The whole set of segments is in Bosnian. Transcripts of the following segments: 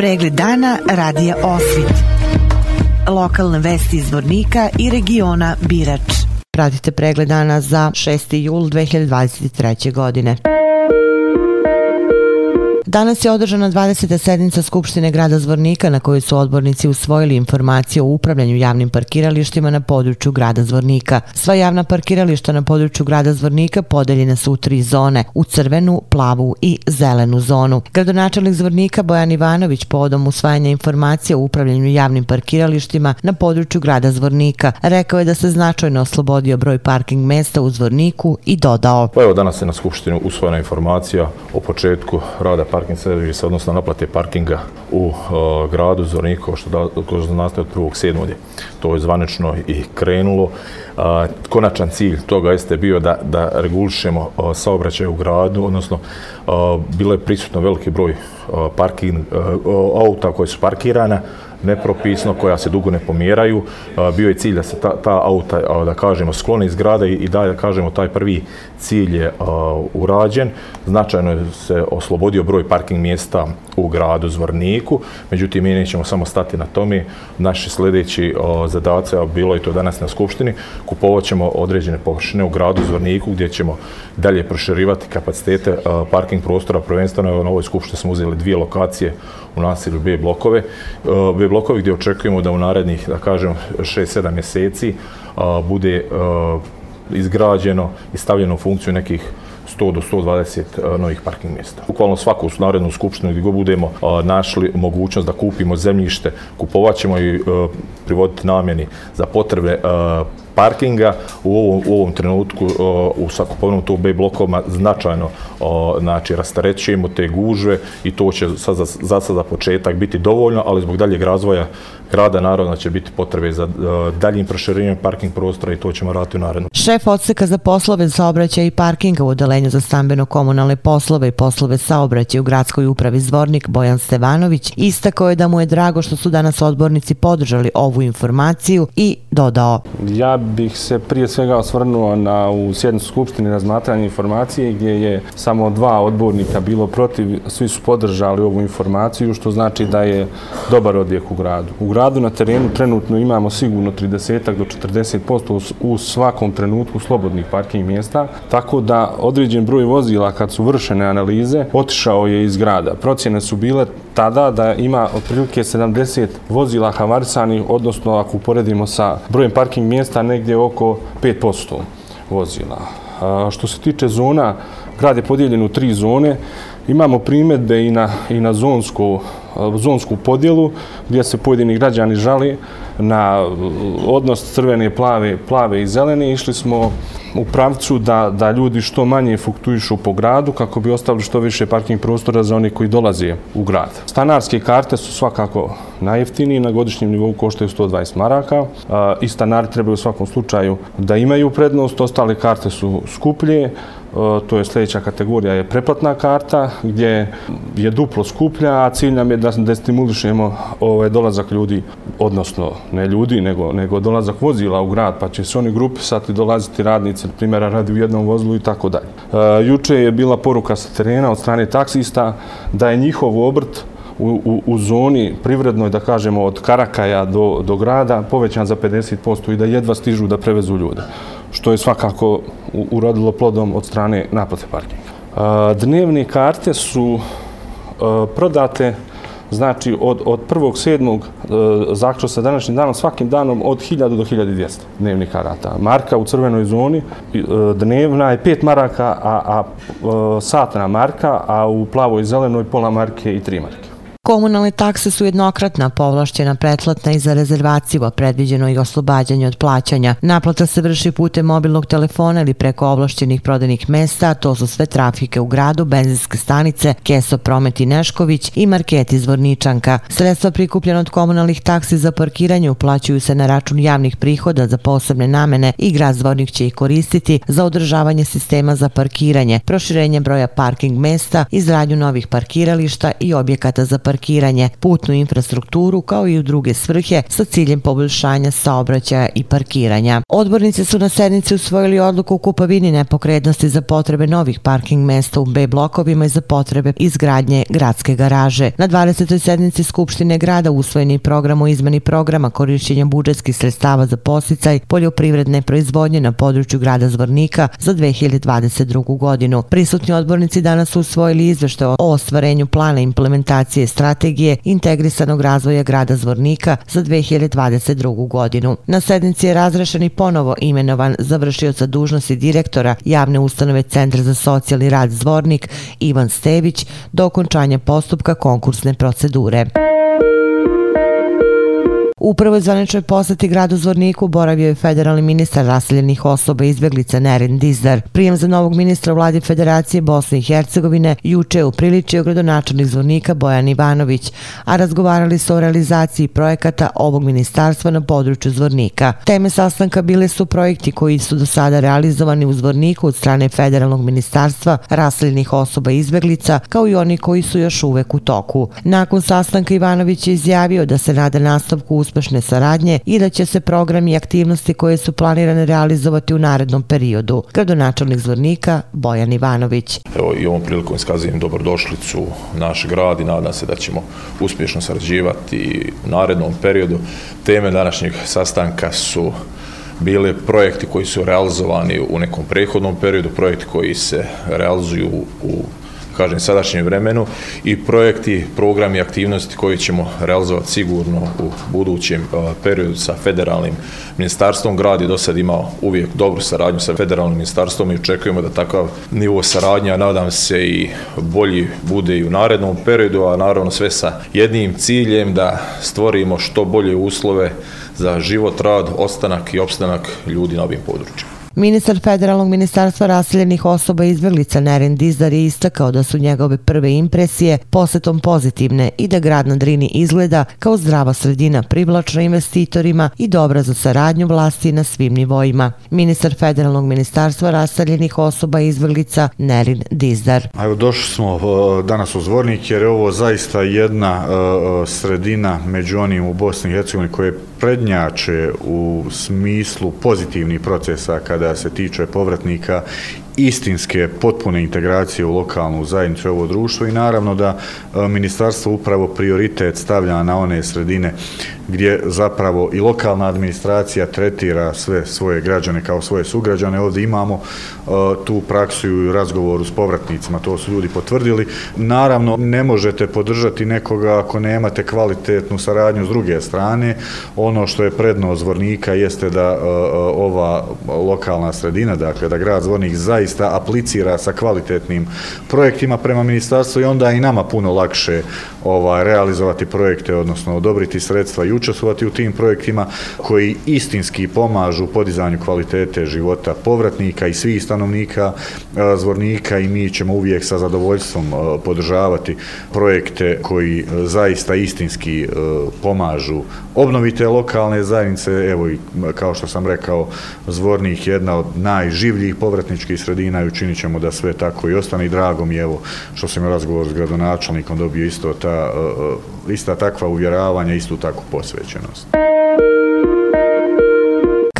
Pregled dana radija Osvit. Lokalne vesti iz Vornika i regiona Birač. Pratite pregled dana za 6. jul 2023. godine. Danas je održana 20. sednica Skupštine grada Zvornika na kojoj su odbornici usvojili informacije o upravljanju javnim parkiralištima na području grada Zvornika. Sva javna parkirališta na području grada Zvornika podeljena su u tri zone, u crvenu, plavu i zelenu zonu. Gradonačelnik Zvornika Bojan Ivanović povodom usvajanja informacije o upravljanju javnim parkiralištima na području grada Zvornika rekao je da se značajno oslobodio broj parking mesta u Zvorniku i dodao. Pa evo danas je na Skupštinu usvojena informacija o početku rada parking servisa, odnosno naplate parkinga u uh, gradu Zorniko, što, da, što nastaje od 1.7. To je zvanično i krenulo. A, konačan cilj toga jeste bio da, da regulišemo uh, saobraćaj u gradu, odnosno uh, bilo je prisutno veliki broj uh, parking, uh, auta koje su parkirana, nepropisno, koja se dugo ne pomjeraju. Bio je cilj da se ta, ta auta, da kažemo, sklone iz grada i, da, da kažemo, taj prvi cilj je urađen. Značajno se oslobodio broj parking mjesta u gradu Zvorniku, međutim, mi nećemo samo stati na tome. Naši sljedeći zadace, a bilo je to danas na Skupštini, kupovat ćemo određene površine u gradu Zvorniku, gdje ćemo dalje proširivati kapacitete parking prostora. Prvenstveno, na ovoj Skupštini smo uzeli dvije lokacije u nasilju B blokove. B blokovi gdje očekujemo da u narednih, da kažem, 6-7 mjeseci bude izgrađeno i stavljeno u funkciju nekih 100 do 120 e, novih parking mjesta. Bukvalno svaku narednu skupštinu gdje go budemo e, našli mogućnost da kupimo zemljište, kupovaćemo i e, privoditi namjeni za potrebe parkinga u ovom, u ovom trenutku u sakupovnom to B blokovima značajno znači, rastarećujemo te gužve i to će sad za, za sad za početak biti dovoljno, ali zbog daljeg razvoja grada narodna će biti potrebe za daljim proširenjem parking prostora i to ćemo raditi u narednom. Šef odseka za poslove saobraćaja i parkinga u odelenju za stambeno-komunalne poslove i poslove saobraćaja u gradskoj upravi Zvornik Bojan Stevanović istako je da mu je drago što su danas odbornici podržali ovu informaciju i dodao. Ja bih se prije svega osvrnuo na u sjednicu Skupštine razmatranje informacije gdje je samo dva odbornika bilo protiv, svi su podržali ovu informaciju, što znači da je dobar odjek u gradu. U gradu na terenu trenutno imamo sigurno 30 do 40% u svakom trenutku slobodnih parking mjesta, tako da određen broj vozila kad su vršene analize otišao je iz grada. Procjene su bile tada da ima otprilike 70 vozila havarisanih, odnosno ako uporedimo sa brojem parking mjesta, negdje oko 5% vozila. Što se tiče zona, grad je podijeljen u tri zone. Imamo primjedbe i na, i na zonsku, zonsku podjelu gdje se pojedini građani žali na odnos crvene, plave, plave i zelene. Išli smo u pravcu da, da ljudi što manje fluktuišu po gradu kako bi ostavili što više parking prostora za oni koji dolaze u grad. Stanarske karte su svakako najjeftinije, na godišnjem nivou koštaju 120 maraka i stanari trebaju u svakom slučaju da imaju prednost, ostale karte su skuplje, Eh, to je sljedeća kategorija, je preplatna karta gdje je duplo skuplja, a cilj nam je da, da stimulišemo ovaj dolazak ljudi, odnosno ne ljudi, nego, nego dolazak vozila u grad, pa će se oni grupisati, dolaziti radnici, primjera radi u jednom vozilu i tako dalje. Eh, juče je bila poruka sa terena od strane taksista da je njihov obrt u, u, u zoni privrednoj, da kažemo, od Karakaja do, do grada povećan za 50% i da jedva stižu da prevezu ljude što je svakako urodilo plodom od strane naplate parkinga. Dnevne karte su prodate znači od, od 1. sedmog zaključa sa današnjim danom, svakim danom od 1000 do 1200 dnevnih karata. Marka u crvenoj zoni e, dnevna je 5 maraka, a, a e, satna marka, a u plavoj i zelenoj pola marke i 3 marke. Komunalne takse su jednokratna, povlašćena, pretplatna i za rezervaciju, a predviđeno i oslobađanje od plaćanja. Naplata se vrši putem mobilnog telefona ili preko ovlašćenih prodajnih mesta, to su sve trafike u gradu, benzinske stanice, Keso Promet i Nešković i market iz Vorničanka. Sredstva prikupljena od komunalnih taksi za parkiranje uplaćuju se na račun javnih prihoda za posebne namene i grad Zvornik će ih koristiti za održavanje sistema za parkiranje, proširenje broja parking mesta, izradnju novih parkirališta i objekata za parkiranje parkiranje, putnu infrastrukturu kao i u druge svrhe sa ciljem poboljšanja saobraćaja i parkiranja. Odbornici su na sednici usvojili odluku o kupovini nepokrednosti za potrebe novih parking mesta u B blokovima i za potrebe izgradnje gradske garaže. Na 20. sednici Skupštine grada usvojeni program o izmeni programa korišćenja budžetskih sredstava za posticaj poljoprivredne proizvodnje na području grada Zvornika za 2022. godinu. Prisutni odbornici danas su usvojili izvešte o ostvarenju plana implementacije strategije strategije integrisanog razvoja grada Zvornika za 2022. godinu. Na sednici je razrešen i ponovo imenovan završioca dužnosti direktora javne ustanove Centra za socijalni rad Zvornik Ivan Stević do okončanja postupka konkursne procedure. U prvoj zvaničnoj poseti gradu Zvorniku boravio je federalni ministar raseljenih osoba izbjeglica Nerin Dizdar. Prijem za novog ministra vladi Federacije Bosne i Hercegovine juče je upriličio gradonačelnik Zvornika Bojan Ivanović, a razgovarali su o realizaciji projekata ovog ministarstva na području Zvornika. Teme sastanka bile su projekti koji su do sada realizovani u Zvorniku od strane federalnog ministarstva raseljenih osoba izbjeglica, kao i oni koji su još uvek u toku. Nakon sastanka Ivanović je izjavio da se nada nastavku uspešne saradnje i da će se programi i aktivnosti koje su planirane realizovati u narednom periodu. Gradonačelnik Zvornika Bojan Ivanović. Evo i ovom prilikom iskazujem dobrodošlicu naš grad i nadam se da ćemo uspješno sarađivati u narednom periodu. Teme današnjeg sastanka su bile projekti koji su realizovani u nekom prehodnom periodu, projekti koji se realizuju u kažem, sadašnjem vremenu i projekti, programi, aktivnosti koje ćemo realizovati sigurno u budućem periodu sa federalnim ministarstvom. Grad je do sad imao uvijek dobru saradnju sa federalnim ministarstvom i očekujemo da takav nivo saradnja, nadam se i bolji bude i u narednom periodu, a naravno sve sa jednim ciljem da stvorimo što bolje uslove za život, rad, ostanak i opstanak ljudi na ovim područjima. Ministar federalnog ministarstva raseljenih osoba izbjeglica Nerin Dizdar je istakao da su njegove prve impresije posetom pozitivne i da grad na Drini izgleda kao zdrava sredina privlačna investitorima i dobra za saradnju vlasti na svim nivoima. Ministar federalnog ministarstva raseljenih osoba izbjeglica Nerin Dizdar. Evo došli smo e, danas u Zvornik jer je ovo zaista jedna e, e, sredina među onim u Bosni i Hercegovini koje prednjače u smislu pozitivnih procesa kada se tiče povratnika istinske potpune integracije u lokalnu zajednicu i ovo društvo i naravno da e, ministarstvo upravo prioritet stavlja na one sredine gdje zapravo i lokalna administracija tretira sve svoje građane kao svoje sugrađane. Ovdje imamo e, tu praksu i razgovoru s povratnicima, to su ljudi potvrdili. Naravno, ne možete podržati nekoga ako nemate kvalitetnu saradnju s druge strane. Ono što je predno zvornika jeste da e, ova lokalna sredina, dakle da grad Zvornik zaista zaista aplicira sa kvalitetnim projektima prema ministarstvu i onda je i nama puno lakše ovaj, realizovati projekte, odnosno odobriti sredstva i učestvovati u tim projektima koji istinski pomažu podizanju kvalitete života povratnika i svih stanovnika eh, zvornika i mi ćemo uvijek sa zadovoljstvom eh, podržavati projekte koji eh, zaista istinski pomažu obnovite lokalne zajednice, evo i kao što sam rekao, zvornik je jedna od najživljih povratničkih sredina i učinit ćemo da sve tako i ostane i drago mi evo što sam je razgovor s gradonačelnikom dobio isto ta, e, e, ista takva uvjeravanja, istu takvu posvećenost.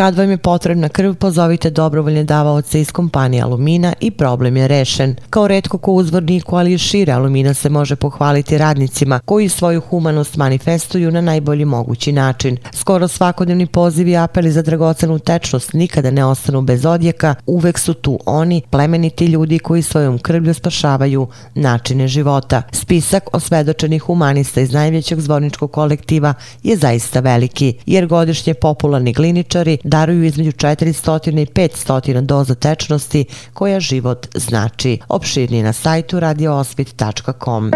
Kad vam je potrebna krv, pozovite dobrovoljne davaoce iz kompanije Alumina i problem je rešen. Kao redko ko uzvorniku, ali i šire Alumina se može pohvaliti radnicima koji svoju humanost manifestuju na najbolji mogući način. Skoro svakodnevni poziv i apeli za dragocenu tečnost nikada ne ostanu bez odjeka, uvek su tu oni, plemeniti ljudi koji svojom krvlju spašavaju načine života. Spisak osvedočenih humanista iz najvećeg zvorničkog kolektiva je zaista veliki, jer godišnje popularni gliničari daruju između 400 i 500 doza tečnosti koja život znači. Opširni na sajtu radioospit.com.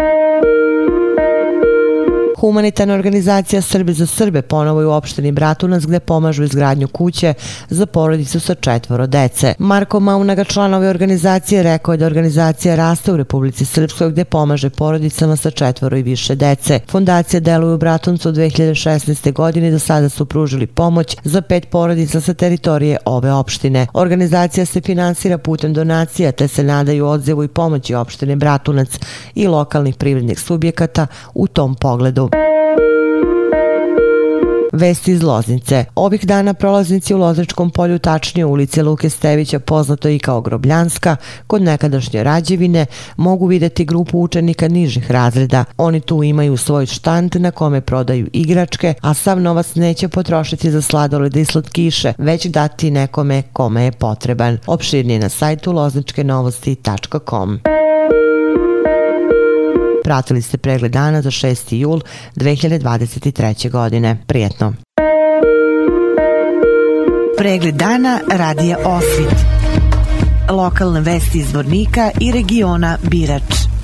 Humanitarna organizacija Srbi za Srbe ponovo je u opštini Bratunac gde pomažu izgradnju kuće za porodicu sa četvoro dece. Marko Maunaga, članove organizacije, rekao je da organizacija raste u Republici Srpskoj gde pomaže porodicama sa četvoro i više dece. Fondacija deluje u Bratuncu od 2016. godine do sada su pružili pomoć za pet porodica sa teritorije ove opštine. Organizacija se finansira putem donacija te se nadaju odzevu i pomoći opštine Bratunac i lokalnih privrednih subjekata u tom pogledu. Vesti iz Loznice. Ovih dana prolaznici u Lozničkom polju, tačnije ulici Luke Stevića, poznato i kao Grobljanska, kod nekadašnje rađevine, mogu videti grupu učenika nižih razreda. Oni tu imaju svoj štand na kome prodaju igračke, a sav novac neće potrošiti za sladolede i slatkiše, već dati nekome kome je potreban. Opširnije na sajtu lozničkenovosti.com. Pratili ste pregled dana za 6. jul 2023. godine. Prijetno. Pregled dana radija Osvit. Lokalne vesti iz Vornika i regiona Birač.